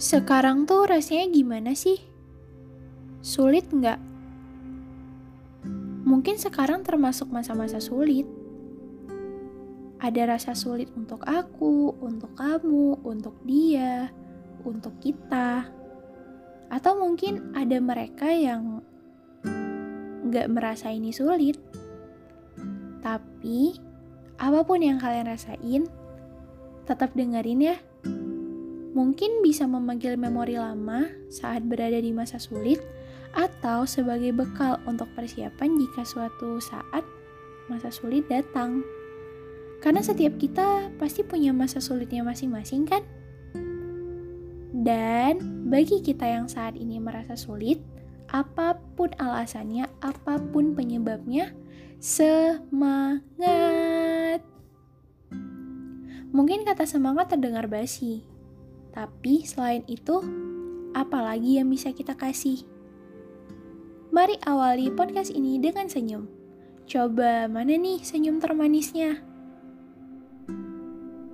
Sekarang tuh rasanya gimana sih? Sulit nggak? Mungkin sekarang termasuk masa-masa sulit. Ada rasa sulit untuk aku, untuk kamu, untuk dia, untuk kita. Atau mungkin ada mereka yang nggak merasa ini sulit. Tapi, apa pun yang kalian rasain, tetap dengerin ya mungkin bisa memanggil memori lama saat berada di masa sulit, atau sebagai bekal untuk persiapan jika suatu saat masa sulit datang. Karena setiap kita pasti punya masa sulitnya masing-masing, kan? Dan bagi kita yang saat ini merasa sulit, apa pun alasannya, apa pun penyebabnya, semangat! Mungkin kata semangat terdengar basi, tapi selain itu, apalagi yang bisa kita kasih? Mari awali podcast ini dengan senyum. Coba mana nih senyum termanisnya?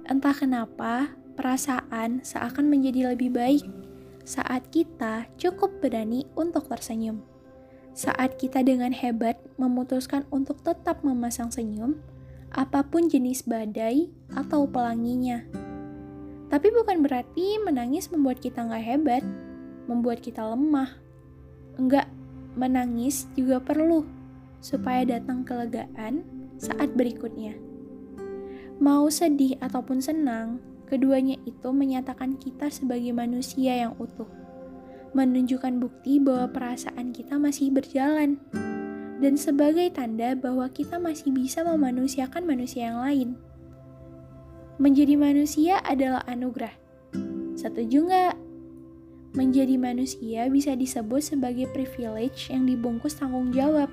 Entah kenapa, perasaan seakan menjadi lebih baik saat kita cukup berani untuk tersenyum. Saat kita dengan hebat memutuskan untuk tetap memasang senyum, apa pun jenis badai atau pelanginya. Tapi bukan berarti menangis membuat kita nggak hebat, membuat kita lemah. Enggak, menangis juga perlu supaya datang kelegaan saat berikutnya. Mau sedih ataupun senang, keduanya itu menyatakan kita sebagai manusia yang utuh. Menunjukkan bukti bahwa perasaan kita masih berjalan. Dan sebagai tanda bahwa kita masih bisa memanusiakan manusia yang lain. Menjadi manusia adalah anugerah. Setuju nggak? Menjadi manusia bisa disebut sebagai privilege yang dibungkus tanggung jawab.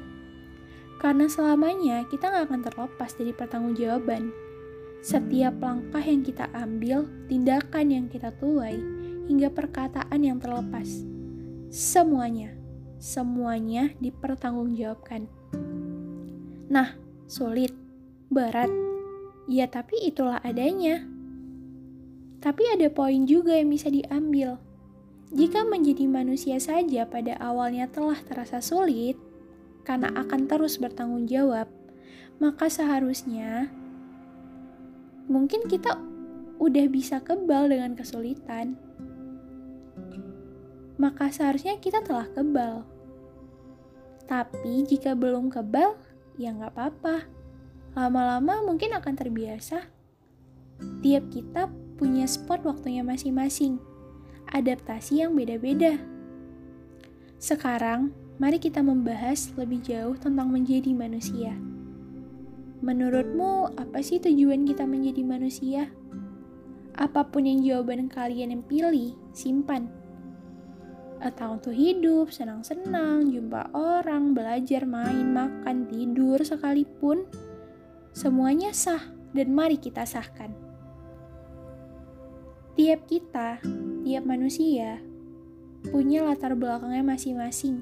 Karena selamanya kita nggak akan terlepas dari pertanggungjawaban. Setiap langkah yang kita ambil, tindakan yang kita tuai, hingga perkataan yang terlepas. Semuanya, semuanya dipertanggungjawabkan. Nah, sulit, berat, Ya tapi itulah adanya. Tapi ada poin juga yang bisa diambil. Jika menjadi manusia saja pada awalnya telah terasa sulit, karena akan terus bertanggung jawab, maka seharusnya mungkin kita udah bisa kebal dengan kesulitan. Maka seharusnya kita telah kebal. Tapi jika belum kebal, ya nggak apa-apa lama-lama mungkin akan terbiasa. Tiap kita punya spot waktunya masing-masing, adaptasi yang beda-beda. Sekarang, mari kita membahas lebih jauh tentang menjadi manusia. Menurutmu, apa sih tujuan kita menjadi manusia? Apa pun yang jawaban kalian yang pilih, simpan. Atau untuk hidup, senang-senang, jumpa orang, belajar, main, makan, tidur sekalipun, Semuanya sah dan mari kita sahkan. Tiap kita, tiap manusia, punya latar belakangnya masing-masing,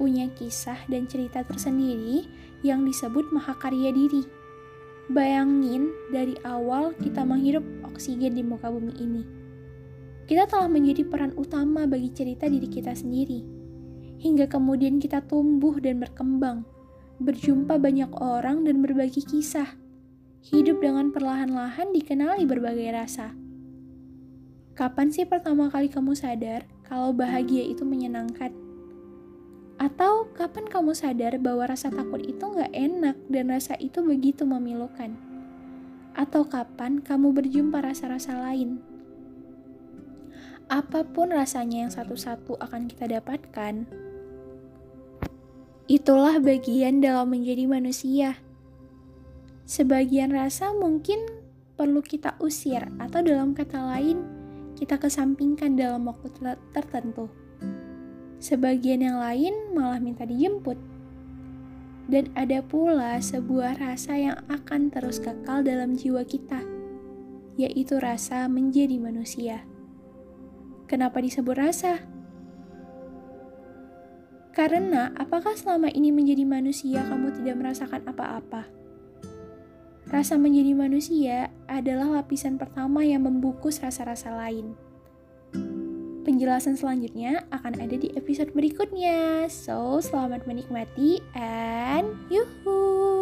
punya kisah dan cerita tersendiri yang disebut mahakarya diri. Bayangin dari awal kita menghirup oksigen di muka bumi ini. Kita telah menjadi peran utama bagi cerita diri kita sendiri. Hingga kemudian kita tumbuh dan berkembang berjumpa banyak orang dan berbagi kisah. Hidup dengan perlahan-lahan dikenali berbagai rasa. Kapan sih pertama kali kamu sadar kalau bahagia itu menyenangkan? Atau kapan kamu sadar bahwa rasa takut itu nggak enak dan rasa itu begitu memilukan? Atau kapan kamu berjumpa rasa-rasa lain? Apa pun rasanya yang satu-satu akan kita dapatkan, Itulah bagian dalam menjadi manusia. Sebagian rasa mungkin perlu kita usir, atau dalam kata lain, kita kesampingkan dalam waktu tertentu. Sebagian yang lain malah minta dijemput. Dan ada pula sebuah rasa yang akan terus kekal dalam jiwa kita, yaitu rasa menjadi manusia. Kenapa disebut rasa? Karena apakah selama ini menjadi manusia kamu tidak merasakan apa-apa? Rasa menjadi manusia adalah lapisan pertama yang membungkus rasa-rasa lain. Penjelasan selanjutnya akan ada di episode berikutnya. So, selamat menikmati and yuhuu!